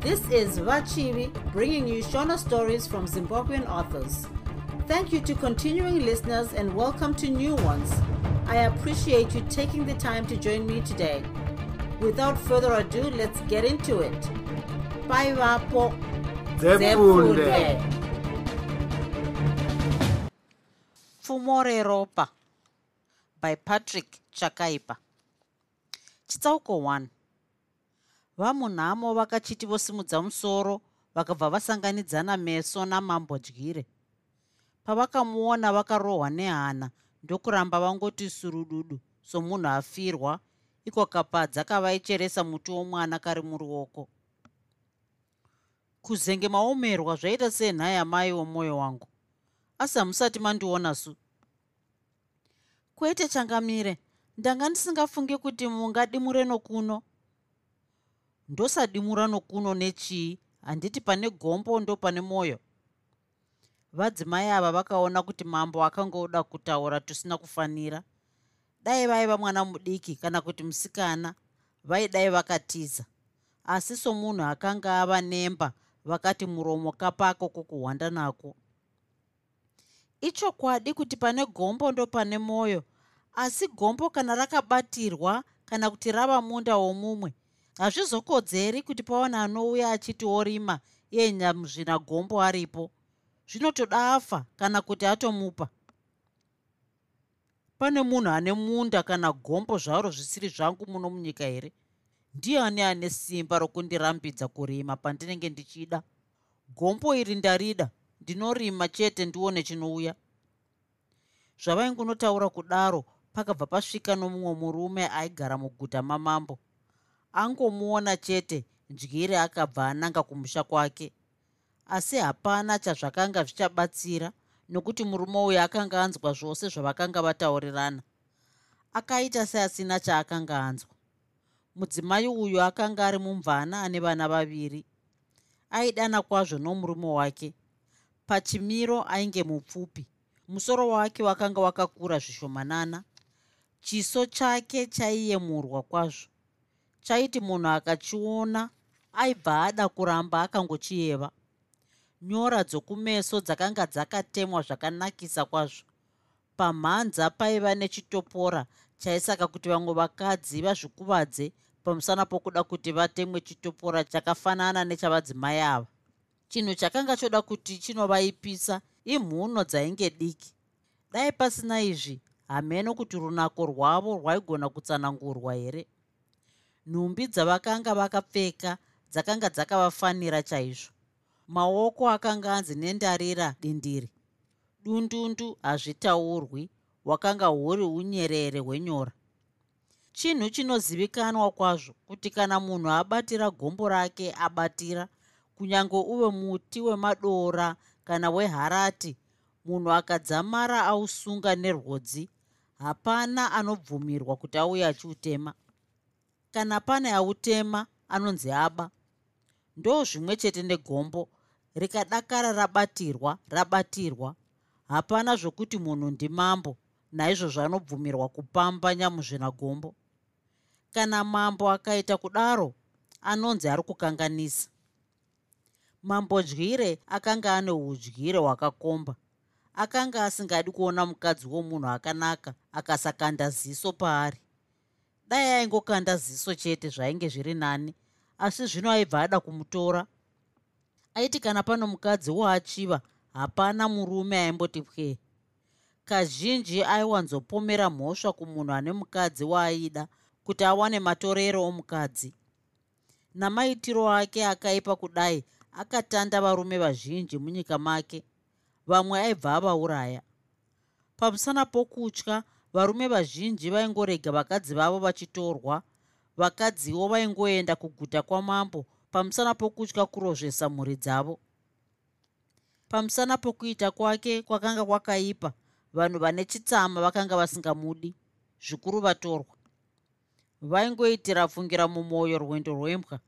This is Vachivi bringing you Shona stories from Zimbabwean authors. Thank you to continuing listeners and welcome to new ones. I appreciate you taking the time to join me today. Without further ado, let's get into it. Bye, Vapo. Pfumore ropa by patrick chakaipa chitsauko 1 vamunhamo vakachiti vosimudza musoro vakabva vasanganidzana meso namambo dyire pavakamuona vakarohwa nehana ndokuramba vangoti surududu somunhu afirwa. Iko kapadza kavaicheresa muti womwana kari muruoko. Kuzenge maomerwa zvaita senhaya mai womwoyo wangu. Asi hamusati mandiona su kwete changamire ndanga ndisingafungi kuti mungadimure nokuno ndosadimura nokuno nechii handiti pane gombo ndo pane mwoyo vadzimai ava vakaona kuti mambo akangoda kutaura tusina kufanira. Dai vaiva mwana mudiki kana kuti musikana vaidai vakatiza. Asi somunhu akanga ava nemba vakati muromo kapako kukuhwanda nako. Ichokwadi kuti pane gombo ndo pane mwoyo asi gombo kana rakabatirwa kana kuti rava munda womumwe hazvizokodzeri kuti pawana anouya achiti orima iye nyamuzvina gombo aripo. Zvinotoda afa kana kuti atomupa. Pane munhu ane munda kana gombo zvaro zvisiri zvangu muno munyika here? Ndiani ane simba rokundirambidza kurima pandinenge ndichida. Gombo iri ndarida ndinorima chete ndione chinouya. Zvavaingunotaura kudaro pakabva pasvika nomumwe murume aigara muguta mamambo angomuona chete ndyiri akabva ananga kumusha kwake. Asi hapana chazvakanga zvichabatsira nokuti murume uyu akanga anzwa zvose zvavakanga vataurirana. Akaita seasina chaakanga anzwa. Mudzimai uyu akanga ari mumvana ane vana vaviri. Aidana kwazvo nomurume wake. Pachimiro ainge mupfupi. Musoro wake wakanga wakakura zvishomanana. Chiso chake chaiyemurwa kwazvo chaiti munhu akachiona aibva ada kuramba akangochiyeva nyora dzokumeso dzakanga dzakatemwa zvakanakisa kwazvo. Pamhanza paiva nechitopora chaisaka kuti vamwe vakadzi vazvikuvadze pamusana pokuda kuti vatemwe chitopora chakafanana nechavadzimai ava. Chinhu chakanga choda kuti chinovaipisa imhuno dzainge diki. Dai pasina izvi hameno kuti runako rwavo rwaigona kutsanangurwa here nhumbi dzavakanga vakapfeka dzakanga dzakavafanira chaizvo. Maoko akanga anzi nendarira dindiri. Dundundu hazvitaurwi hwakanga huri unyerere hwenyora. Chinhu chinozivikanwa kwazvo kuti kana munhu abatira gombo rake abatira kunyange uve muti wemadora kana weharati munhu akadzamara ausunga nerwodzi hapana anobvumirwa kuti auye achiutema kana pane autema anonzi aba ndo zvimwe chete negombo rikadakara rabatirwa rabatirwa. Hapana zvokuti munhu ndimambo naizvozvo anobvumirwa kupamba nyamuzvinagombo kana mambo akaita kudaro anonzi ari kukanganisa. Mambo dyire akanga ane udyire hwakakomba akanga asingadi kuona mukadzi womunhu akanaka akasakanda ziso paari dai aingokanda ziso chete zvainge zviri nani. Asi zvino aibva ada kumutora. Aiti kana pano mukadzi waachiva hapana murume aimboti pwee kazhinji aiwanzopomera mhosva kumunhu ane mukadzi waaida kuti awane matorero omukadzi. Namaitiro ake akaipa kudai akatanda varume vazhinji munyika make. Vamwe aibva avauraya. Pamusana pokutya varume vazhinji vaingorega vakadzi vavo vachitorwa. Vakadziwo vaingoenda kuguta kwamambo pamusana pokutya kurozvesa mhuri dzavo. Pamusana pokuita kwake kwakanga kwakaipa vanhu vane chitsama vakanga vasingamudi zvikuru vatorwa. Vaingoitira fungira mumwoyo rwendo rwembwa.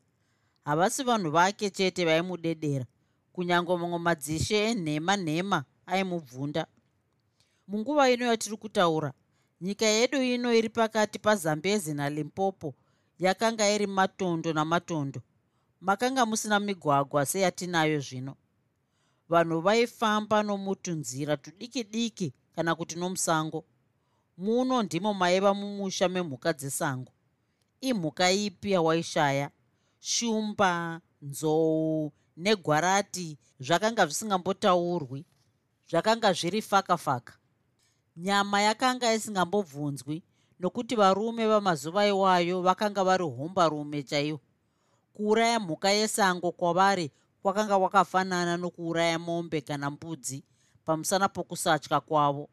Havasi vanhu vake chete vaimudedera kunyange mamwe madzishe enhema nhema aimubvunda. Munguva ino yatiri kutaura nyika yedu ino iri pakati pazambezi nalimpopo yakanga iri matondo namatondo. Makanga musina migwagwa seyatinayo zvino. Vanhu vaifamba nomutunzira tudiki diki kana kuti nomusango. Muno ndimo maiva mumusha memhuka dzesango. Imhuka ipi yawaishaya? Shumba nzou negwarati zvakanga zvisingambotaurwi zvakanga zviri faka faka nyama yakanga isingambobvunzwi nokuti varume vamazuva iwayo vakanga vari hombarume chaivo kuuraya mhuka yesango kwavari kwakanga kwakafanana nokuuraya mombe kana mbudzi pamusana pokusatya kwavo.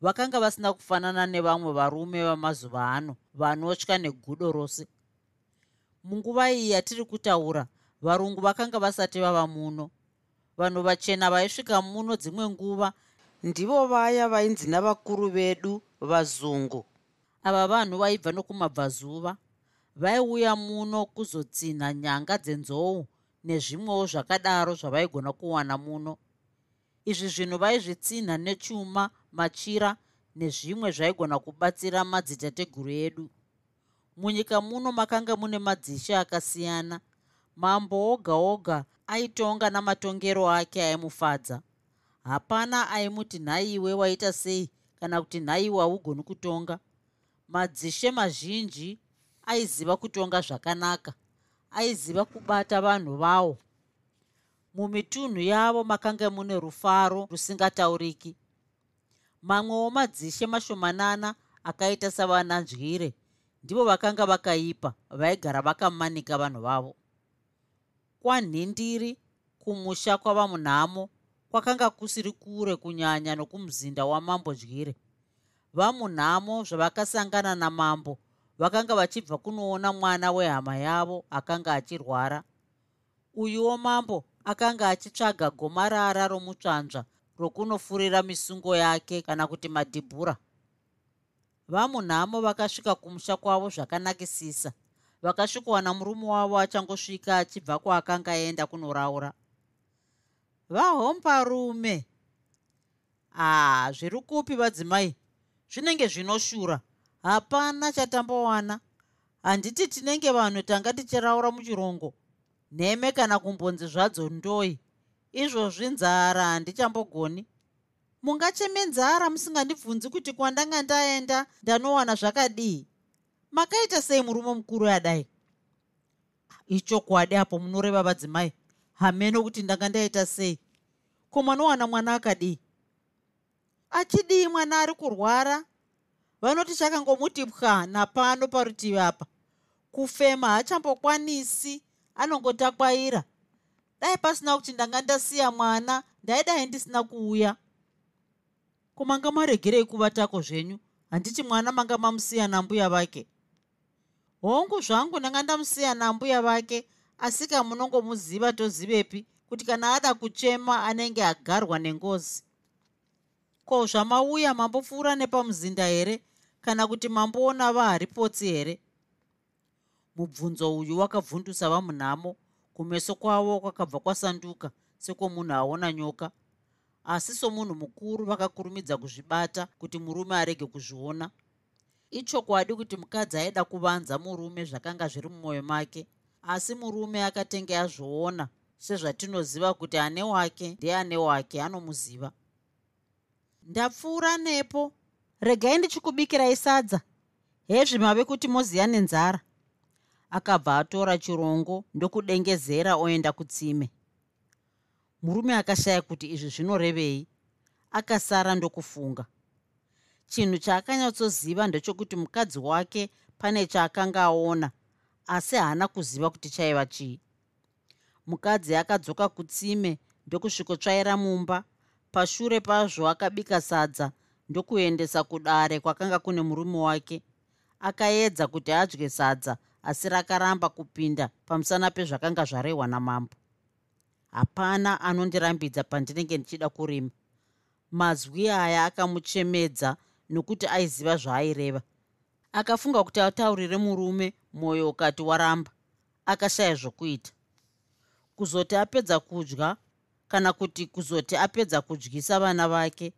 Vakanga vasina kufanana nevamwe varume vamazuva ano vanotya negudo rose. Munguva iyi yatiri kutaura varungu vakanga vasati vava muno. Vanhu vachena vaisvika muno dzimwe nguva ndivo vaya vainzi navakuru vedu vazungu. Ava vanhu vaibva nokumabvazuva vaiuya muno kuzotsinha nyanga dzenzou nezvimwewo zvakadaro zvavaigona kuwana muno. Izvi zvinhu vaizvitsinha nechuma machira nezvimwe zvaigona kubatsira madzitateguru edu. Munyika muno makanga mune madzishe akasiyana mambo oga oga aitonga namatongero ake aimufadza hapana aimuti nhaiwe waita sei kana kuti nhaiwe haugoni kutonga. Madzishe mazhinji aiziva kutonga zvakanaka aiziva kubata vanhu vavo mumitunhu yavo makanga mune rufaro rusingatauriki. Mamwewo madzishe mashomanana akaita savananzvire ndivo vakanga vakaipa vaigara vakamanika vanhu vavo. Kwanhindiri kumusha kwavamunhamo kwakanga kusiri kure kunyanya nokumuzinda wamambo dyire vamunhamo zvavakasangana namambo vakanga vachibva kunoona mwana wehama yavo akanga achirwara. Uyuwo mambo akanga achitsvaga gomarara romutsvanzva rokunofurira misungo yake kana kuti madhibhura. Vamunhamo vakasvika kumusha kwavo zvakanakisisa. Vakasvikowana murume wavo achangosvika achibva kwaakanga aenda kunoraura vahombarume aa zviri kupi vadzimai? Zvinenge zvinoshura. Hapana chatambowana. Handiti tinenge vanhu tanga tichiraura muchirongo. Nheme kana kumbonzi zvadzo ndoi. Izvozvi nzara handichambogoni. Mungacheme nzara musingandibvunzi kuti kwandanga ndaenda ndanowana zvakadii makaita sei murume mukuru adai? Ichokwadi apo munoreva vadzimai hameno kuti ndanga ndaita sei? Ko mwanowana mwana akadii achidii mwana ari kurwara? Vanoti chakangomuti pwa napano parutivi apa. Kufema haachambokwanisi anongotakwaira dai pasina kuti ndanga ndasiya mwana ndaidai ndisina kuuya. Kumanga maregerei kuvatako zvenyu? Handiti mwana manga mamusiya nambuya vake. Hongu zvangu ndanga ndamusiya nambuya vake asika munongomuziva tozivepi kuti kana ada kuchema anenge agarwa nengozi. Ko zvamauya mambopfuura nepamuzinda here? Kana kuti mamboona vaharipotsi here? Mubvunzo uyu wakabvundusa vamunhamo kumeso kwavo kwakabva kwasanduka sekwomunhu aona nyoka. Asi somunhu mukuru vakakurumidza kuzvibata kuti murume arege kuzviona. Ichokwadi kuti mukadzi aida kuvanza murume zvakanga zviri mumwoyo make asi murume akatenge azviona sezvatinoziva kuti ane wake ndeane wake anomuziva. Ndapfuura nepo. Regai ndichikubikirai sadza hezvi mave kuti moziya nenzara. Akabva atora chirongo ndokudengezera oenda kutsime. Murume akashaya kuti izvi zvinorevei. Akasara ndokufunga. Chinhu chaakanyatsoziva ndechokuti mukadzi wake pane chaakanga aona asi haana kuziva kuti chaiva chii. Mukadzi akadzoka kutsime ndokusvikotsvaira mumba. Pashure pazvo akabika sadza ndokuendesa kudare kwakanga kune murume wake. Akaedza kuti adye sadza asi rakaramba kupinda pamusana pezvakanga zvarehwa namambo. Hapana anondirambidza pandinenge ndichida kurima. Mazwi aya akamuchemedza nokuti aiziva zvaaireva akafunga kuti ataurire murume mwoyo ukati waramba akashaya zvokuita. Kuzoti apedza kudya kana kuti kuzoti apedza kudyisa vana vake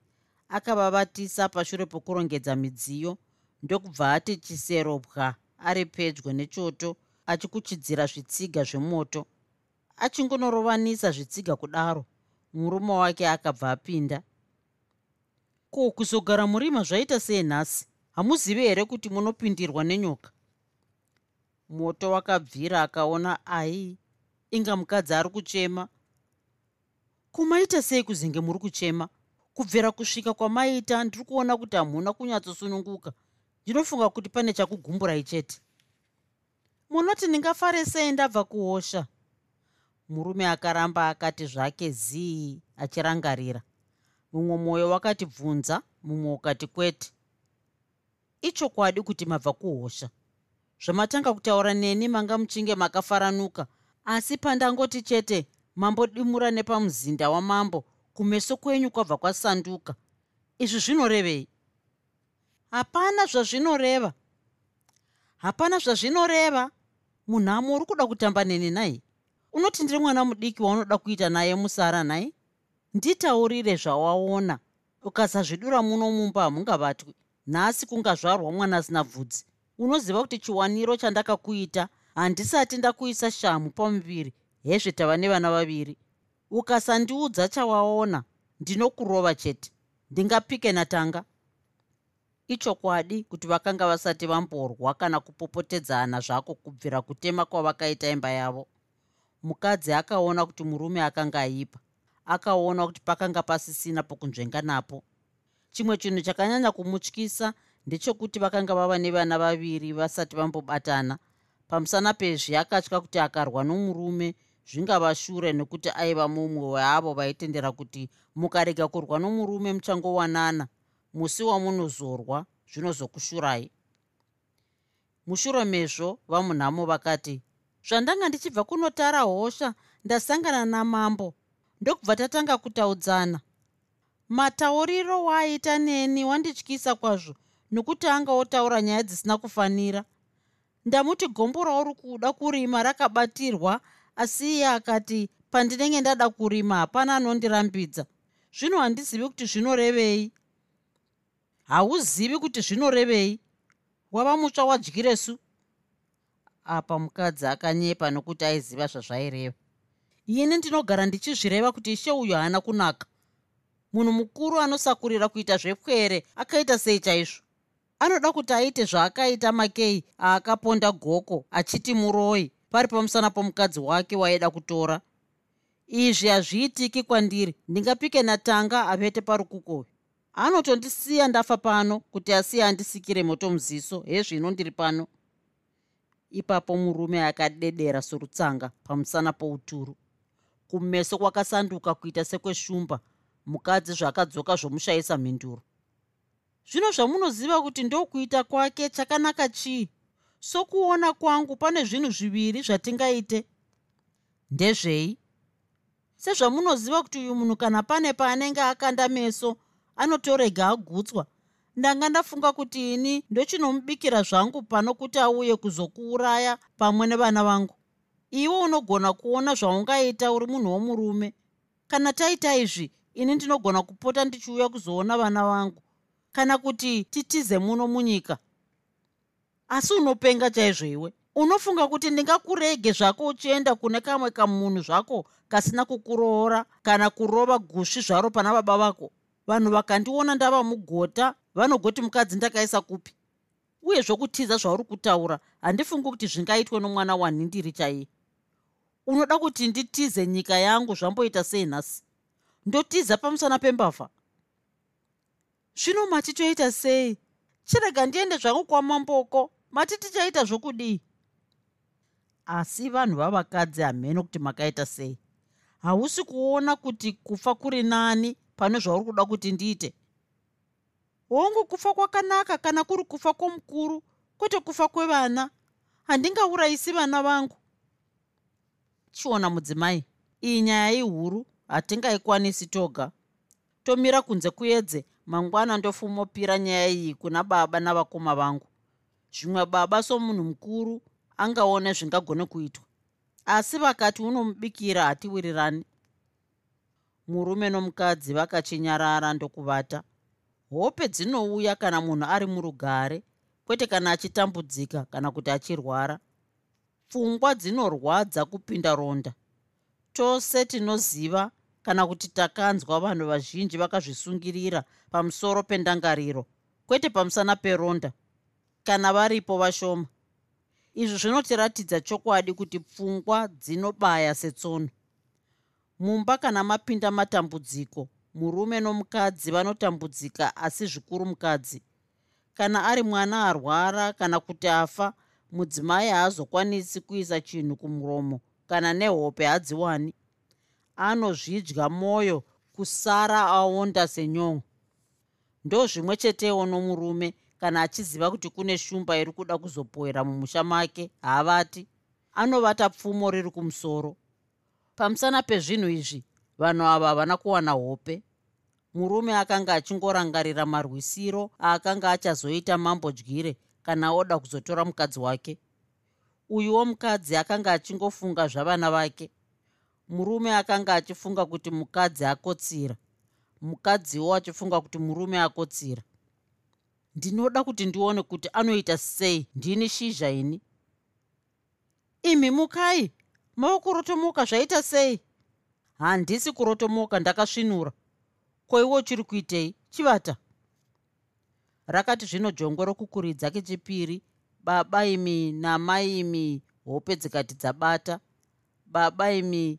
akavavatisa pashure pokurongedza midziyo ndokubva ati chiserobwa ari pedyo nechoto achikuchidzira zvitsiga zvemoto. Achingonorovanisa zvitsiga kudaro murume wake akabva apinda. Ko kuzogara murima zvaita sei nhasi? Hamuzivi here kuti munopindirwa nenyoka moto wakabvira akaona ai inga mukadzi ari kuchema. Kumaita sei kuzenge muri kuchema? Kubvira kusvika kwamaita ndiri kuona kuti hamuna kunyatsosununguka. Ndinofunga kuti pane chakugumburai chete. Munoti ndingafare sei ndabva kuosha murume akaramba akati zvake zii? achirangarira. Mumwe mwoyo wakati bvunza. Mumwe ukati kwete. Ichokwadi kuti mabva kuhosha zvamatanga kutaura neni manga muchinge makafaranuka. Asi pandangoti chete mambodimura nepamuzinda wamambo kumeso kwenyu kwabva kwasanduka. Izvi zvinorevei? Hapana zvazvinoreva. Hapana zvazvinoreva. Munhamo uri kuda kutamba neni nai? Unoti ndiri mwana mudiki waunoda kuita naye musara nhai nditaurire zvawaona. Ukasazvidura muno mumba hamungavatwi nhasi kungazvarwa mwana asina bvudzi unoziva kuti chiwaniro chandakakuita handisati ndakuisa shamu pamuviri. Hezve tava nevana vaviri. Ukasandiudza chawaona ndinokurova chete. Ndingapike natanga. Ichokwadi kuti vakanga vasati vamborwa kana kupopotedzana zvako kubvira kutema kwavakaita imba yavo. Mukadzi akaona kuti murume akanga aipa akaona kuti pakanga pasisina pokunzvenga napo. Chimwe chinhu chakanyanya kumutyisa ndechekuti vakanga vava nevana vaviri vasati vambobatana. Pamusana pezvi akatya kuti akarwa nomurume zvingava shure nekuti aiva mumwe weavo vaitendera kuti mukarega kurwa nomurume muchangowanana. Musi wamunozorwa zvinozokushurai. Mushure mezvo vamunhamo vakati zvandanga ndichibva kunotara hosha ndasangana namambo. Ndokubva tatanga kutaudzana. Matauriro waaita neni wandityisa kwazvo nokuti anga otaura nyaya dzisina kufanira. Ndamuti gombo rauri kuda kurima rakabatirwa asi iye akati pandinenge ndada kurima hapana anondirambidza. Zvino handizivi kuti zvinorevei. Hauzivi kuti zvinorevei? Wava mutsva wadyiresu apa mukadzi akanyepa nokuti aiziva zvazvaireva. Ini ndinogara ndichizvireva kuti ishe uyu haana kunaka. Munhu mukuru anosakurira kuita zvepwere akaita sei chaizvo anoda kuti aite zvaakaita makei aakaponda goko achiti muroi pari pamusana pomukadzi wake waida kutora. Izvi hazviitiki kwandiri ndingapike natanga apete parukukovi anotondisiya ndafa pano kuti asiye andisikire moto muziso hezvino ndiri pano. Ipapo murume akadedera sorutsanga pamusana pouturu. Kumeso kwakasanduka kuita sekweshumba mukadzi zvakadzoka zvomushayisa mhinduro zvino zvamunoziva kuti ndokuita kwake chakanaka chii? Sokuona kwangu pane zvinhu zviviri zvatingaite. Ndezvei? Sezvamunoziva kuti uyu munhu kana pane paanenge akanda meso anotorega agutswa ndanga ndafunga kuti ini ndochinomubikira zvangu pano kuti auye kuzokuuraya pamwe nevana vangu. Iwe unogona kuona zvaungaita uri munhu womurume. Kana taita izvi ini ndinogona kupota ndichiuya kuzoona vana vangu kana kuti titize muno munyika. Asi unopenga chaizvo iwe unofunga kuti ndingakurege zvako uchienda kune kamwe kamunhu zvako kasina kukuroora kana kurova gusvi zvaro pana baba vako. Vanhu vakandiona ndava mugota vanogoti mukadzi ndakaisa kupi? Uye zvokutiza zvauri kutaura handifungi kuti zvingaitwe nomwana wanhindiri chaiye. Unoda kuti nditize nyika yangu zvamboita sei nhasi? Ndotiza pamusana pembavha zvino mati toita sei? Chirega ndiende zvangu kwamamboko mati tichaita zvokudii? Asi vanhu vavakadzi hamheno kuti makaita sei. Hausi kuona kuti kufa kuri nani pane zvauri kuda kuti ndiite. Hongu kufa kwakanaka kana kuri kufa kwomukuru kwete kufa kwevana. Handingaurayisi vana vangu. Chiona mudzimai iyi nyaya ihuru hatingaikwanisi toga. Tomira kunze kuedze mangwana ndofumopira nyaya iyi kuna baba navakoma vangu. Zvimwe baba somunhu mukuru angaone zvingagone kuitwa. Asi vakati unomubikira hatiwirirani. Murume nomukadzi vakachinyarara ndokuvata. Hope dzinouya kana munhu ari murugare kwete kana achitambudzika kana kuti achirwara. Pfungwa dzinorwadza kupinda ronda. Tose tinoziva kana kuti takanzwa vanhu vazhinji vakazvisungirira pamusoro pendangariro kwete pamusana peronda kana varipo vashoma. Izvi zvinotiratidza chokwadi kuti pfungwa dzinobaya setsono. Mumba kana mapinda matambudziko murume nomukadzi vanotambudzika asi zvikuru mukadzi kana ari mwana arwara kana kuti afa mudzimai haazokwanisi kuisa chinhu kumuromo kana nehope hadziwani anozvidya mwoyo kusara aonda senyongo ndo zvimwe chetewo nomurume kana achiziva kuti kune shumba iri kuda kuzopowera mumusha make haavati. Anovata pfumo riri kumusoro. Pamusana pezvinhu izvi vanhu ava havana kuwana hope. Murume akanga achingorangarira marwisiro aakanga achazoita mambodyire kana oda kuzotora mukadzi wake. Uyuwo mukadzi akanga achingofunga zvavana vake murume akanga achifunga kuti mukadzi akotsira. Mukadziwo achifunga kuti murume akotsira. Ndinoda kuti ndione kuti anoita sei ndini shizha ini? Imi mukai maokorotomoka zvaita sei? Handisi kurotomoka ndakasvinura. Koiwo chiri kuitei? Chivata. Rakati zvino jongwe rokukuridza kechipiri baba imi namai imi hope dzikati dzabata. Baba imi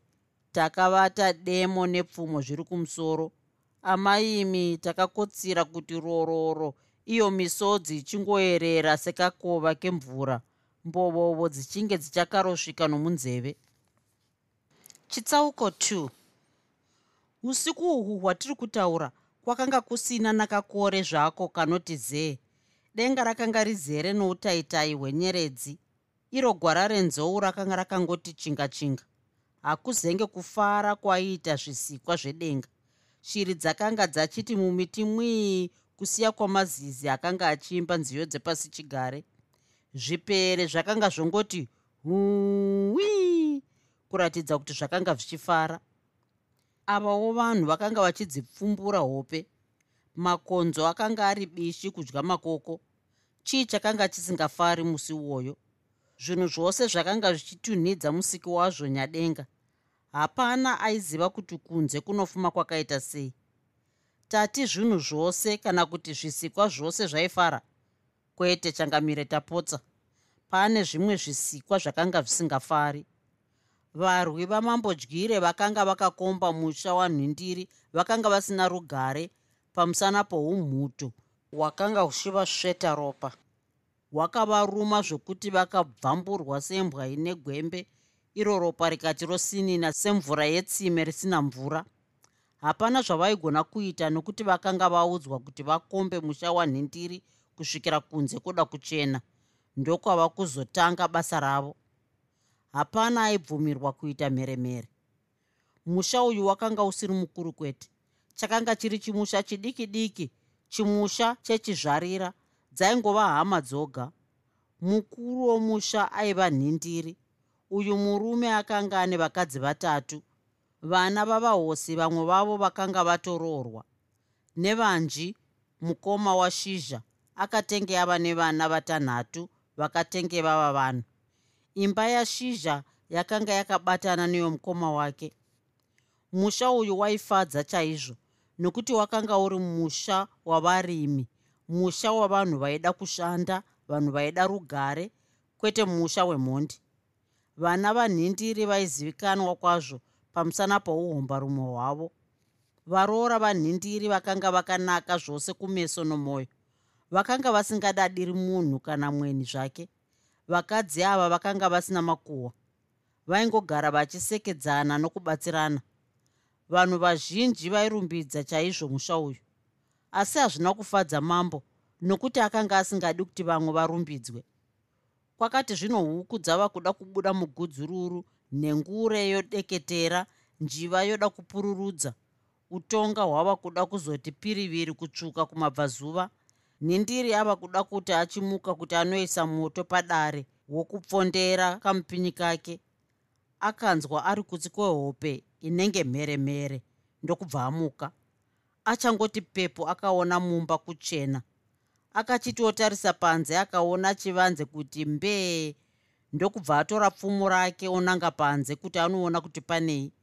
takavata demo nepfumo zviri kumusoro. Amai imi takakotsira kuti rororo iyo misodzi ichingoerera sekakova kemvura. Mbovovo dzichinge dzichakarosvika nomunzeve. Chitsauko 2 usiku uhwu hwatiri kutaura kwakanga kusina nakakore zvako kanoti zee. Denga rakanga rizere noutaitai hwenyeredzi. Iro gwara renzou rakanga rakangoti chinga chinga hakuzenge kufara kwaiita zvisikwa zvedenga. Shiri dzakanga dzachiti mumiti mwii kusiya kwamazizi akanga achiimba nziyo dzepasi chigare. Zvipere zvakanga zvongoti huwi kuratidza kuti zvakanga zvichifara. Avawo vanhu vakanga vachidzipfumbura hope. Makonzo akanga ari bishi kudya makoko. Chii chakanga chisingafari musi uwoyo zvinhu zvose zvakanga zvichitunhidza musiki wazvo nyadenga. Hapana aiziva kuti kunze kunofuma kwakaita sei. Tati zvinhu zvose kana kuti zvisikwa zvose zvaifara kwete changamire tapotsa. Pane zvimwe zvisikwa zvakanga zvisingafari. Varwi vamambodyire vakanga vakakomba musha wanhindiri vakanga vasina rugare pamusana poumhuto hwakanga huchiva sveta ropa hwakavaruma zvokuti vakabvamburwa sembwa ine gwembe. Iro ropa rikati rosinina semvura yetsime risina mvura. Hapana zvavaigona kuita nokuti vakanga vaudzwa kuti vakombe musha wanhindiri kusvikira kunze kuda kuchena. Ndokwava kuzotanga basa ravo. Hapana aibvumirwa kuita mheremhere. Musha uyu wakanga usiri mukuru kwete. Chakanga chiri chimusha chidiki diki chimusha chechizvarira dzaingova hama dzoga. Mukuru womusha aiva nhindiri. Uyu murume akanga ane vakadzi vatatu. Vana vavahosi vamwe vavo vakanga vatoroorwa. Nevanji mukoma washizha akatenge ava nevana vatanhatu vakatenge vava vanhu. Imba yashizha yakanga yakabatana neyomukoma wake. Musha uyu waifadza chaizvo nokuti wakanga uri musha wavarimi musha wavanhu vaida kushanda vanhu vaida rugare kwete musha wemhondi vana vanhindiri vaizivikanwa kwazvo pamusana pouhombarume hwavo. Varoora vanhindiri vakanga vakanaka zvose kumeso nomwoyo vakanga vasingadadiri munhu kana mweni zvake. Vakadzi ava vakanga vasina makuhwa. Vaingogara vachisekedzana nokubatsirana. Vanhu vazhinji vairumbidza chaizvo musha uyu asi hazvina kufadza mambo nokuti akanga asingadi kuti vamwe varumbidzwe. Kwakati zvino huku dzava kuda kubuda mugudzururu nhengure yodeketera njiva yoda kupururudza. Utonga hwava kuda kuzoti piriviri kutsvuka kumabvazuva nhindiri ava kuda kuti achimuka kuti anoisa moto padare wokupfondera kamupinyi kake. Akanzwa ari kutsi kwehope inenge mheremhere ndokubva amuka achangoti pepo akaona mumba kuchena. Akachitotarisa panze akaona chivanze kuti mbee. Ndokubva atora pfumo rake onanga panze kuti anoona kuti panei.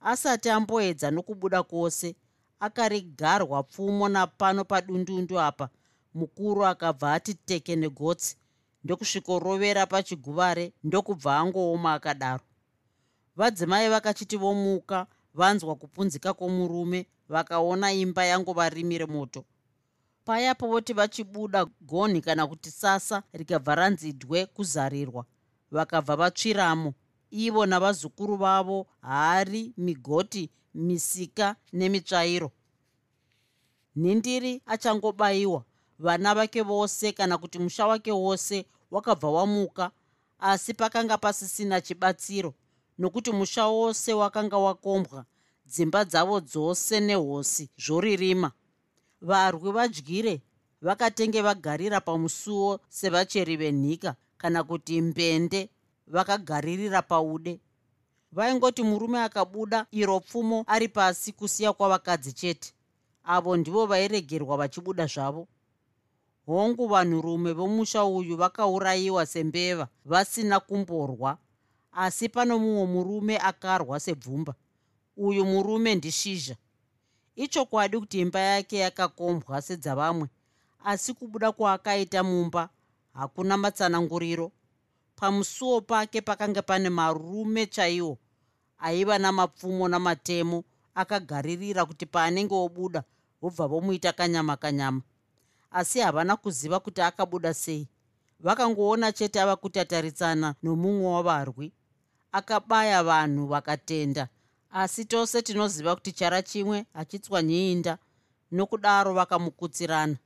Asati amboedza nokubuda kwose akarigarwa pfumo napano padundundu apa. Mukuru akabva ati teke negotsi. Ndokusvikorovera pachiguvare ndokubva angooma akadaro. Vadzimai vakachiti vomuka vanzwa kupunzika kwomurume vakaona imba yangovarimire moto. Payapo voti vachibuda gonhi kana kuti sasa rikabva ranzidwe kuzarirwa vakabva vatsviramo. Ivo navazukuru vavo hari migoti misika nemitsvairo. Nhindiri achangobayiwa vana vake vose kana kuti musha wake wose wakabva wamuka asi pakanga pasisina chibatsiro nokuti musha wose wakanga wakombwa dzimba dzavo dzose nehosi zvoririma. Varwi vadyire vakatenge vagarira pamusuwo sevacheri venhika kana kuti mbende vakagaririra paude. Vaingoti murume akabuda iro pfumo ari pasi kusiya kwavakadzi chete. Avo ndivo vairegerwa vachibuda zvavo. Hongu vanhurume vomusha uyu vakaurayiwa sembeva vasina kumborwa asi pano mumwe murume akarwa sebvumba uyu murume ndishizha. Ichokwadi kuti imba yake yakakombwa sedzavamwe asi kubuda kwaakaita mumba hakuna matsananguriro. Pamusuwo pake pakanga pane marume chaiwo aiva namapfumo namatemo akagaririra kuti paanenge obuda vobva vomuita kanyama kanyama asi havana kuziva kuti akabuda sei. Vakangoona chete ava kutataritsana nomumwe wavarwi akabaya vanhu vakatenda asi tose tinoziva kuti chara chimwe hachitswanyiinda nokudaro vakamukutsirana.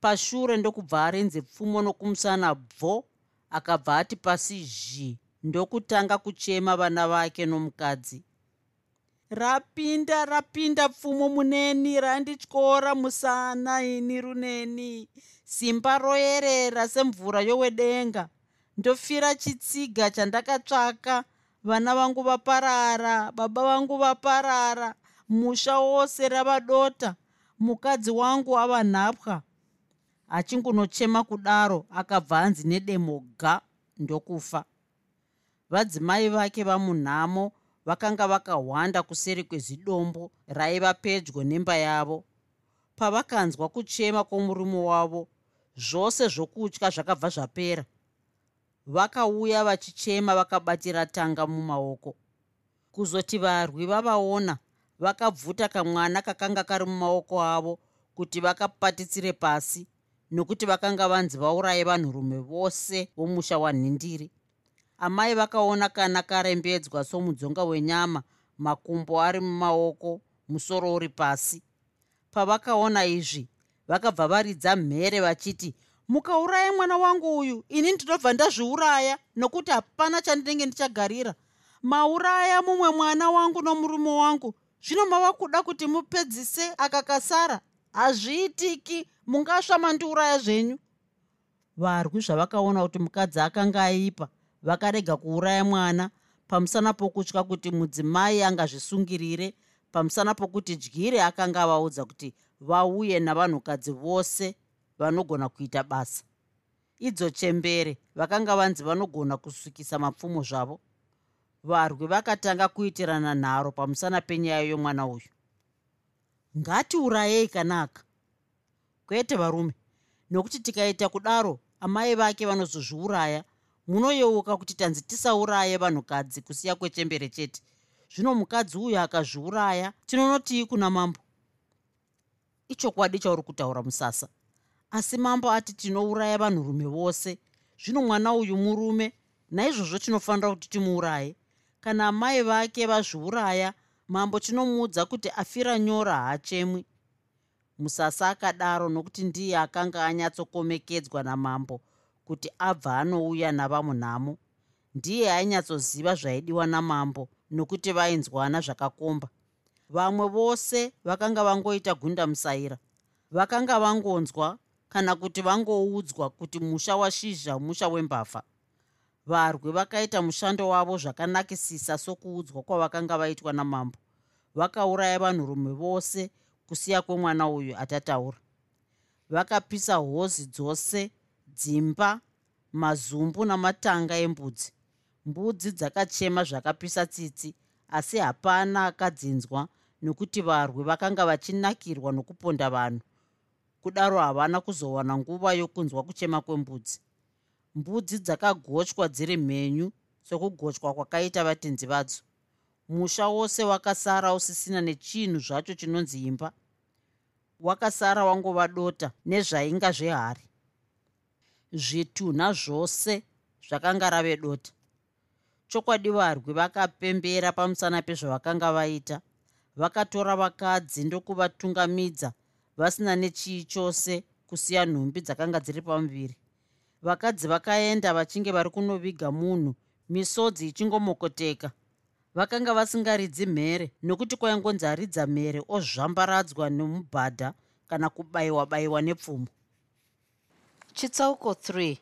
Pashure ndokubva arinze pfumo nokumusana bvo akabva ati pasi zhi ndokutanga kuchema vana vake nomukadzi. Rapinda rapinda pfumo muneni randityora musana ini runeni. Simba royerera semvura yowedenga. Ndofira chitsiga chandakatsvaka vana vangu vaparara baba vangu vaparara musha wose rava dota mukadzi wangu ava nhapwa achingunochema kudaro akabva anzi nedemoga ndokufa. Vadzimai vake vamunhamo vakanga vakahwanda kuseri kwezidombo raiva pedyo nemba yavo. Pavakanzwa kuchema kwomurume wavo zvose zvokutya zvakabva zvapera vakauya vachichema vakabatira tanga mumaoko. Kuzoti varwi vavaona vakabvuta kamwana kakanga kari mumaoko avo kuti vakapatitsire pasi nokuti vakanga vanzi vauraye vanhurume vose vomusha wanhindiri. Amai vakaona kana karembedzwa somudzonga wenyama makumbo ari mumaoko musoro uri pasi. Pavakaona izvi vakabva varidza mhere vachiti mukauraya mwana wangu uyu ini ndinobva ndazviuraya nokuti hapana chandinenge ndichagarira. Mauraya mumwe mwana wangu nomurume wangu. Zvino mava kuda kuti mupedzise akakasara. Hazviitiki mungasva mandiuraya zvenyu. Varwi zvavakaona kuti mukadzi akanga aipa vakarega kuuraya mwana pamusana pokutya kuti mudzimai angazvisungirire pamusana pokuti dyire akanga avaudza kuti vauye navanhukadzi vose vanogona kuita basa. Idzo chembere vakanga vanzi vanogona kusukisa mapfumo zvavo varwi vakatanga kuitirana nharo pamusana penyaya yomwana uyu. Ngatiurayei kanaka. Kwete varume nokuti tikaita kudaro amai vake vanozozviuraya munoyeuka kuti tanzi tisauraye vanhukadzi kusiya kwechembere chete. Zvino mukadzi uyu akazviuraya tinonotii kuna mambo ichokwadi chauri kutaura musasa asi mambo ati tinouraya vanhurume vose. Zvino mwana uyu murume naizvozvo tinofanira kuti timuuraye. Kana mai vake vazviuraya mambo tinomuudza kuti afira nyora haachemwi. Musasa akadaro nokuti ndiye akanga anyatsokomekedzwa namambo kuti abva anouya navamunhamo. Ndiye ainyatsoziva zvaidiwa namambo nokuti vainzwana zvakakomba. Vamwe vose vakanga vangoita gunda musaira vakanga vangonzwa kana kuti vangoudzwa kuti musha washizha musha wembavha varwi vakaita mushando wavo zvakanakisisa sokuudzwa kwavakanga vaitwa namambo. Vakauraya vanhurume vose kusiya kwemwana uyu atataura. Vakapisa hozi dzose dzimba mazumbu namatanga embudzi. Mbudzi dzakachema zvakapisa tsitsi asi hapana akadzinzwa nokuti varwi vakanga vachinakirwa nokuponda vanhu kudaro havana kuzowana nguva yokunzwa kuchema kwembudzi. Mbudzi dzakagochwa dziri mhenyu sokugochwa kwakaita vatenzi vadzo. Musha wose wakasara usisina nechinhu zvacho chinonzi imba. Wakasara wangova dota nezvainga zvehari zvitunha zvose zvakanga rave dota. Chokwadi varwi vakapembera pamusana pezvavakanga vaita. Vakatora vakadzi ndokuvatungamidza vasina nechii chose kusiya nhumbi dzakanga dziri pamuviri. Vakadzi vakaenda vachinge vari kunoviga munhu misodzi ichingomokoteka. Vakanga vasingaridzi mhere nokuti kwaingonzi aridza mhere ozvambaradzwa nemubhadha kana kubayiwa bayiwa nepfumo. Chitsauko 3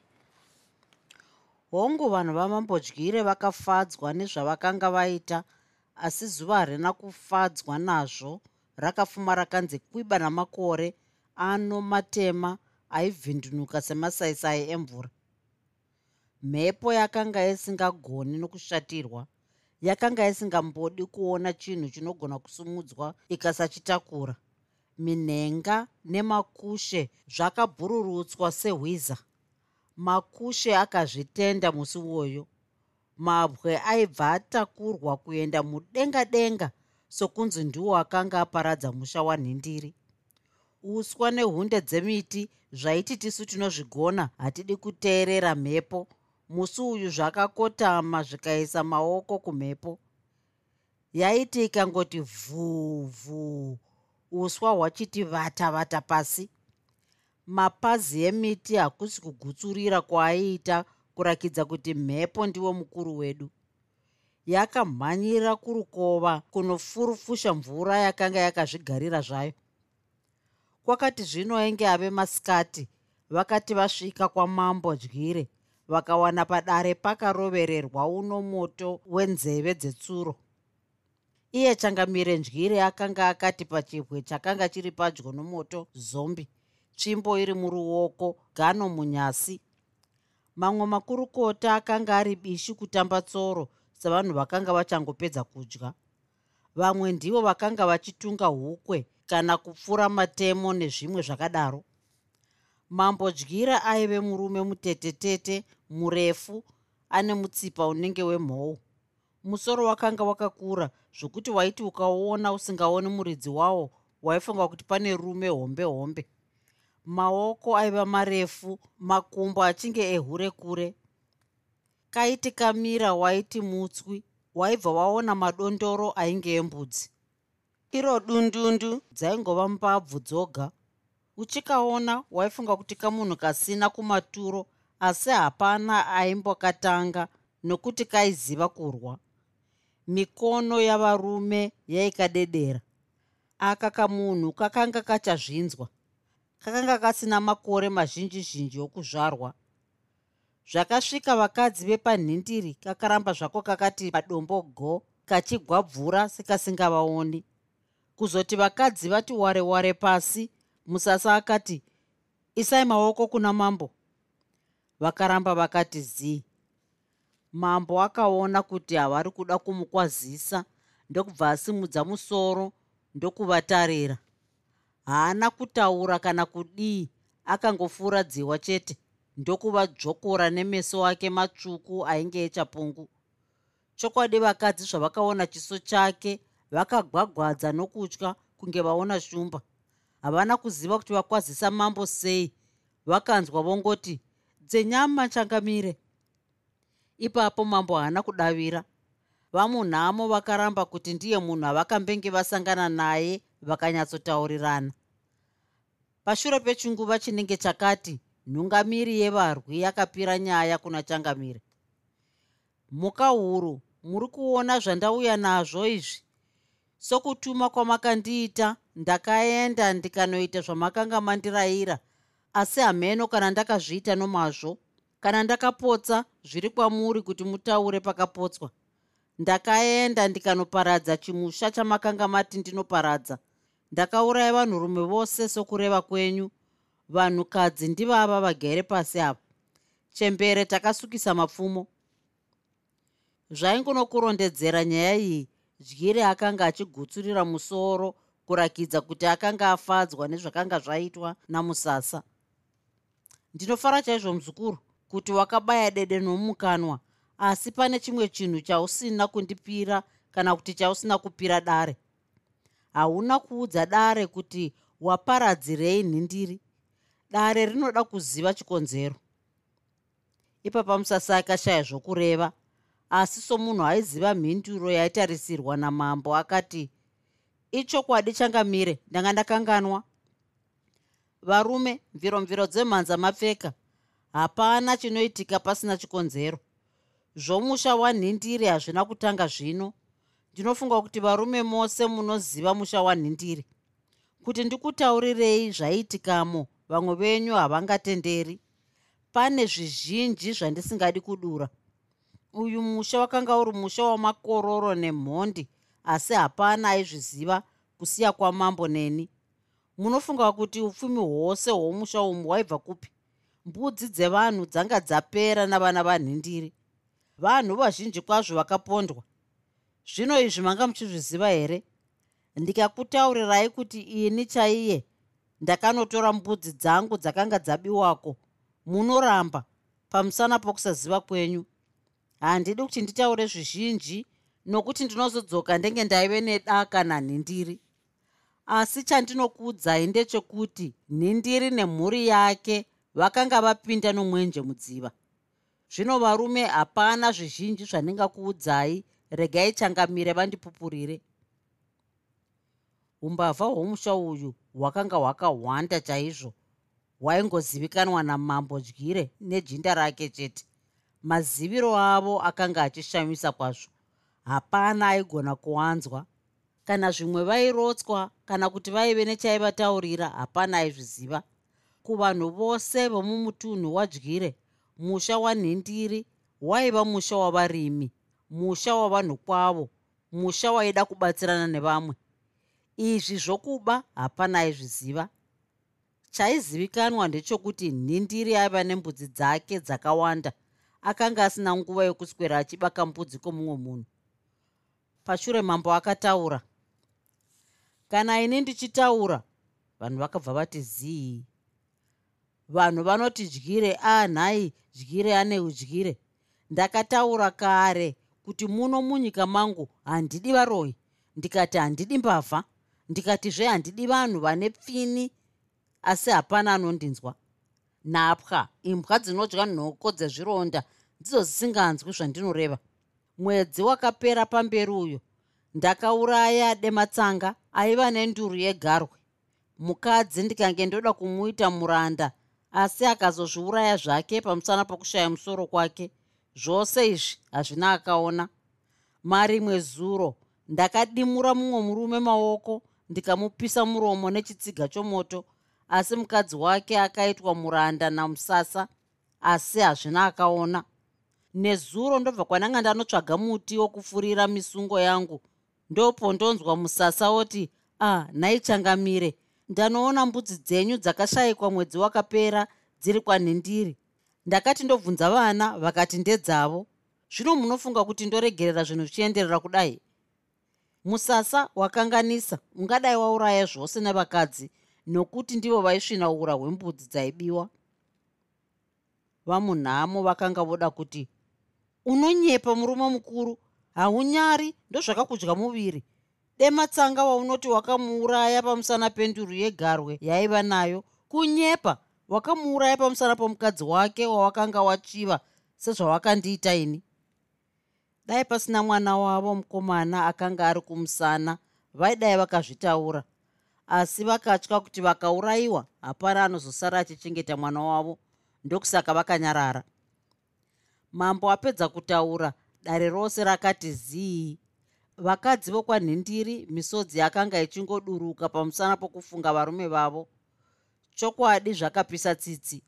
hongu vanhu vamambodyire vakafadzwa nezvavakanga vaita asi zuva harina kufadzwa nazvo rakapfuma rakanzi kwiba namakore ano matema aivhindunuka semasaisai emvura. Mhepo yakanga isingagoni nokushatirwa yakanga isingambodi kuona chinhu chinogona kusumudzwa ikasachitakura. Minhenga nemakushe zvakabhururutswa sehwiza makushe akazvitenda musi uwoyo. Mabwe aibva atakurwa kuenda mudenga denga sokunzi ndiwo akanga aparadza musha wanhindiri. Uswa nehunde dzemiti zvaiti tisu tinozvigona hatidi kuteerera mhepo. Musi uyu zvakakotama zvikaisa maoko kumhepo. Yaiti ikangoti vhuvhu uswa hwachiti vata vata pasi. Mapazi emiti hakusi kugutsurira kwaaiita kurakidza kuti mhepo ndiwo mukuru wedu yakamhanyira kurukova kunofurufusha mvura yakanga yakazvigarira zvayo. Kwakati zvino ainge ave masikati vakati vasvika kwamambo dyire vakawana padare pakarovererwa uno moto wenzeve dzetsuro. Iye changamire ndyire akanga akati pachibwe chakanga chiri padyo nomoto zombi tsvimbo iri muruoko gano munyasi. Mamwe makurukota akanga ari bishi kutamba tsoro sevanhu vakanga vachangopedza kudya. Vamwe ndivo vakanga vachitunga hukwe kana kupfura matemo nezvimwe zvakadaro. Mambo dyira aive murume mutetetete murefu ane mutsipa unenge wemhou. Musoro wakanga wakakura zvokuti waiti ukauona usingaoni muridzi wawo waifunga kuti pane rume hombe hombe. Maoko aiva marefu makumbo achinge ehure kure kaiti kamira waiti mutswi waibva waona madondoro ainge embudzi. Iro dundundu dzaingova mbabvu dzoga. Uchikaona waifunga kuti kamunhu kasina kumaturo asi hapana aimbokatanga nokuti kaiziva kurwa. Mikono yavarume yaikadedera. Aka kamunhu kakanga kachazvinzwa. Kakanga kasina makore mazhinji zhinji okuzvarwa zvakasvika vakadzi vepanhindiri kakaramba zvako kakati madombo go kachigwabvura sekasingavaoni kuzoti vakadzi vati ware ware pasi musasa akati isai maoko kuna mambo. Vakaramba vakati zii. Mambo akaona kuti havari kuda kumukwazisa ndokubva asimudza musoro ndokuvatarira. Haana kutaura kana kudii akangofura dziwa chete ndokuvadzvokora nemeso ake matsvuku ainge echapungu. Chokwadi vakadzi zvavakaona chiso chake vakagwagwadza nokutya kunge vaona shumba. Havana kuziva kuti vakwazisa mambo sei. Vakanzwa vongoti dzenyama changamire ipapo mambo haana kudavira. Vamunhamo vakaramba kuti ndiye munhu avakambenge vasangana naye vakanyatsotaurirana pashure pechinguva chinenge chakati nhungamiri yevarwi yakapira nyaya kuna changamire. Muka huru muri kuona zvandauya nazvo izvi. Sokutuma kwamakandiita ndakaenda ndikanoita zvamakanga mandirayira asi hameno kana ndakazviita nomazvo kana ndakapotsa zviri kwamuri kuti mutaure pakapotswa. Ndakaenda ndikanoparadza chimusha chamakanga mati ndinoparadza. Ndakauraya vanhurume vose sokureva kwenyu vanhukadzi ndivava vagere pasi apa chembere takasukisa mapfumo. Zvaingonokurondedzera nyaya iyi dyire akanga achigutsurira musoro kurakidza kuti akanga afadzwa nezvakanga zvaitwa namusasa. Ndinofara chaizvo muzukuru kuti wakabaya dede nomumukanwa asi pane chimwe chinhu chausina kundipira kana kuti chausina kupira dare. Hauna kuudza dare kuti waparadzirei nhindiri dare rinoda kuziva chikonzero. Ipapa musasa akashaya zvokureva asi somunhu aiziva mhinduro yaitarisirwa namambo akati ichokwadi changamire ndanga ndakanganwa. Varume mviromviro dzemhanza mapfeka hapana chinoitika pasina chikonzero. Zvomusha wanhindiri hazvina kutanga zvino. Ndinofunga kuti varume mose munoziva musha wanhindiri. Kuti ndikutaurirei zvaiitikamo vamwe venyu havangatenderi. Pane zvizhinji zvandisingadi kudura. Uyu musha wakanga uri musha wamakororo nemhondi asi hapana aizviziva kusiya kwamambo neni. Munofunga kuti upfumi hwose hwomusha umu hwaibva kupi? Mbudzi dzevanhu dzanga dzapera navana vanhindiri. Vanhu vazhinji kwazvo vakapondwa. Zvino izvi manga muchizviziva here? Ndikakutaurirai kuti ini chaiye ndakanotora mbudzi dzangu dzakanga dzabiwako. Munoramba pamusana pokusaziva kwenyu. Handidi kuti nditaure zvizhinji nokuti ndinozodzoka ndenge ndaive nedaka nanhindiri. Asi chandinokuudzai ndechekuti nhindiri nemhuri yake vakanga vapinda nomwenje mudziva. Zvino varume hapana zvizhinji zvandingakuudzai regai changamire vandipupurire. Umbavha hwomusha uyu hwakanga hwakahwanda chaizvo. Hwaingozivikanwa namambo dyire nejinda rake chete. Maziviro avo akanga achishamisa kwazvo. Hapana aigona kuwanzwa. Kana zvimwe vairotswa kana kuti vaive nechaivataurira hapana aizviziva. Kuvanhu vose vomumutunhu wadyire musha wanhindiri waiva musha wavarimi musha wavanhu kwavo musha waida kubatsirana nevamwe izvi zvokuba hapana aizviziva chaizivikanwa ndechokuti nhindiri aiva nembudzi dzake dzakawanda akanga asina nguva yokuswera achibaka mbudzi kwomumwe munhu. Pashure mambo akataura kana ini ndichitaura vanhu vakabva vati zii. Vanhu vanoti dyire anhai dyire ane udyire. Ndakataura kare kuti muno munyika mangu handidi varoyi ndikati handidi mbavha ndikatizve handidi vanhu vane pfini asi hapana anondinzwa. Nhapwa imbwa dzinodya nhoko dzezvironda ndidzo zisinganzwi zvandinoreva. Mwedzi wakapera pamberi uyo. Ndakauraya dematsanga aiva nenduru yegarwe. Mukadzi ndikange ndoda kumuita muranda asi akazozviuraya zvake pamusana pokushaya musoro kwake. Zvose izvi hazvina akaona. Marimwe zuro ndakadimura mumwe murume maoko ndikamupisa muromo nechitsiga chomoto asi mukadzi wake akaitwa muranda namusasa asi hazvina akaona. Nezuro ndobva kwananga ndanotsvaga muti wokufurira misungo yangu ndopo ndonzwa musasa oti ah nhaichangamire ndanoona mbudzi dzenyu dzakashayikwa mwedzi wakapera dziri kwanhindiri. Ndakati ndobvunza vana vakati ndedzavo zvino munofunga kuti ndoregerera zvinhu zvichienderera kudai musasa wakanganisa ungadai wauraya zvose nevakadzi nokuti ndivo vaisvinaura hwembudzi dzaibiwa. Vamunhamo vakanga voda kuti unonyepa murume mukuru haunyari ndozvakakudya muviri. Dematsanga waunoti wakamuuraya pamusana penduru yegarwe yaiva nayo. Kunyepa wakamuuraya pamusana pomukadzi wake wawakanga wachiva sezvawakandiita ini dai pasina mwana wavo mukomana akanga ari kumusana vaidai vakazvitaura. Asi vakatya kuti vakaurayiwa hapana anozosara achichengeta mwana wavo ndokusaka vakanyarara. Mambo apedza kutaura dare rose rakati zii. Vakadzi vokwanhindiri misodzi akanga ichingoduruka pamusana pokufunga varume vavo. Chokwadi zvakapisa tsitsi.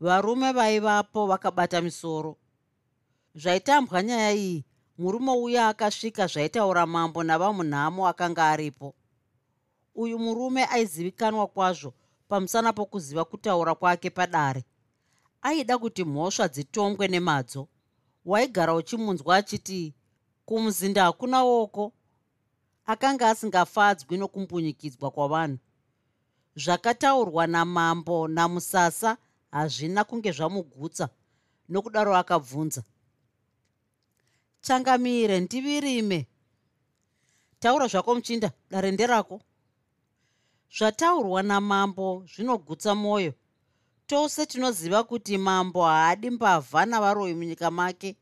Varume vaivapo vakabata misoro zvaitambwa nyaya iyi murume uya akasvika zvaitaura mambo navamunhamo akanga aripo. Uyu murume aizivikanwa kwazvo pamusana pokuziva kutaura kwake padare. Aida kuti mhosva dzitongwe nemadzo. Waigara uchimunzwa achiti kumuzinda hakuna woko. Akanga asingafadzwi nokumbunyikidzwa kwavanhu. Zvakataurwa namambo namusasa hazvina kunge zvamugutsa nokudaro akabvunza changamire ndivirime. Taura zvako muchinda dare nderako. Zvataurwa namambo zvinogutsa mwoyo tose tinoziva kuti mambo haadi mbavha navaroi munyika make.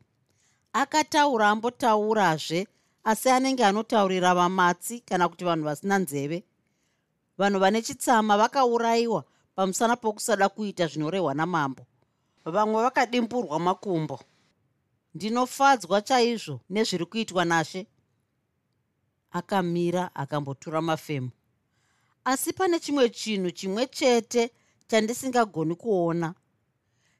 Akataura ambotaurazve asi anenge anotaurira vamatsi kana kuti vanhu vasina nzeve. Vanhu vane chitsama vakaurayiwa pamusana pokusada kuita zvinorehwa namambo. Vamwe vakadimburwa makumbo ndinofadzwa chaizvo nezviri kuitwa nashe. Akamira akambotura mafemo asi pane chimwe chinhu chimwe chete chandisingagoni kuona.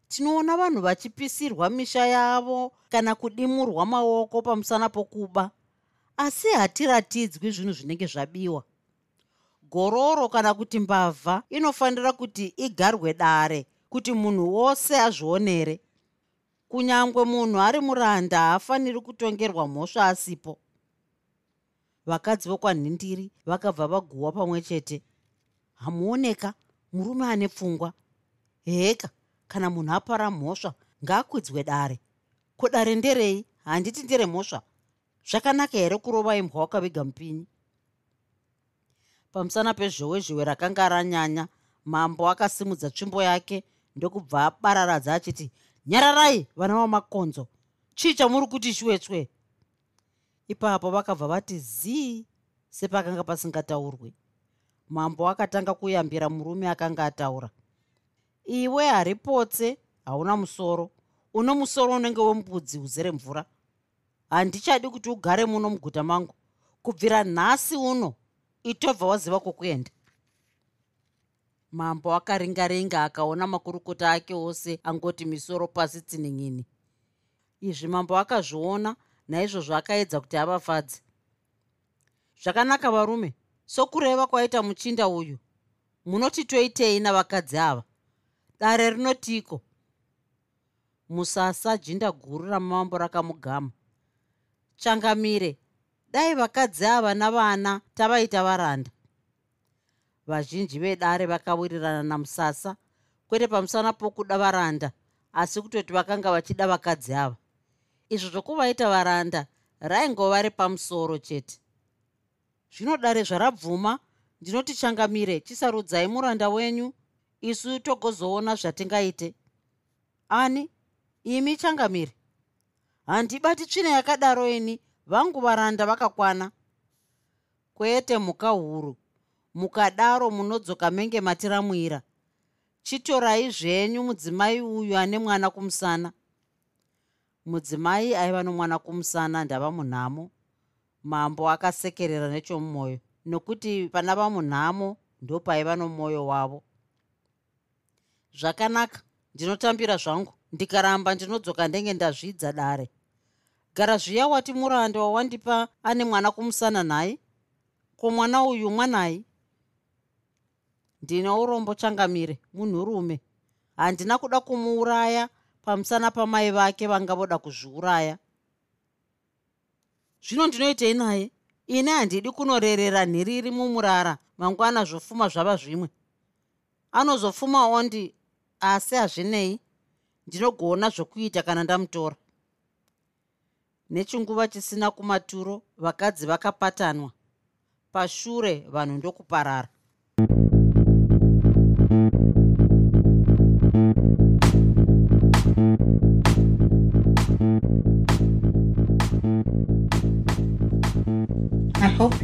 Tinoona vanhu vachipisirwa misha yavo kana kudimurwa maoko pamusana pokuba asi hatiratidzwi zvinhu zvinenge zvabiwa. Gororo kana kuti mbavha inofanira kuti igarwe dare kuti munhu wose azvionere kunyange munhu ari muranda haafaniri kutongerwa mhosva asipo. Vakadzi vokwanhindiri vakabva vaguhwa pamwe chete. Hamuoneka murume ane pfungwa. Heka kana munhu apara mhosva ngaakwidzwe dare. Ko dare nderei? Handiti nderemhosva. Zvakanaka here kurova imbwa wakaviga mupinyi? Pamusana pezhowezhewe rakanga ranyanya mambo akasimudza tsvimbo yake ndokubva abararadza achiti nyararai vana vamakonzo chii chamuri kuti shwetswe ipapo vakabva vati zii sepakanga pasingataurwi mambo akatanga kuyambira murume akanga ataura. Iwe haripotse hauna musoro. Uno musoro unenge wembudzi uzere mvura. Handichadi kuti ugare muno muguta mangu. Kubvira nhasi uno itobva waziva kwokuenda mambo akaringaringa akaona makurukota ake ose angoti misoro pasi tsinin'ini. Izvi mambo akazviona naizvozvo akaedza kuti avafadze. Zvakanaka varume sokureva kwaita muchinda uyu. Munoti toitei navakadzi ava? Dare rinotiko? Musasa jinda guru ramambo rakamugama. Changamire. Dai vakadzi ava navana tavaita varanda vazhinji vedare vakawirirana namusasa kwete pamusana pokuda varanda asi kutoti vakanga vachida vakadzi ava. Izvo zvokuvaita varanda raingova repamusoro chete. Zvino dare zvarabvuma ndinoti changamire chisarudzai muranda wenyu isu togozoona zvatingaite. Ani? Imi changamire. Handibati tsvina yakadaro ini vangu varanda vakakwana. Kwete mhuka huru mukadaro munodzoka menge matiramwira. Chitorai zvenyu mudzimai uyu ane mwana kumusana. Mudzimai aiva nomwana kumusana ndava munhamo. Mambo akasekerera nechomumwoyo nokuti pana vamunhamo ndopaiva nomwoyo wavo. Zvakanaka ndinotambira zvangu ndikaramba ndinodzoka ndenge ndazvidza dare. Gara zviya wati muranda wawandipa ane mwana kumusana nhaye ko mwana uyu mwanai ndine urombo changamire munhurume. Handina kuda kumuuraya pamusana pamai vake vanga voda kuzviuraya. Zvino ndinoitei naye? Ine handidi kunorerera nhiriri mumurara mangwana zvofuma zvava zvimwe. Anozofumawo ndi asi hazvinei. Ndinogona zvokuita kana ndamutora. Nechinguva chisina kumaturo vakadzi vakapatanwa. Pashure vanhu ndokuparara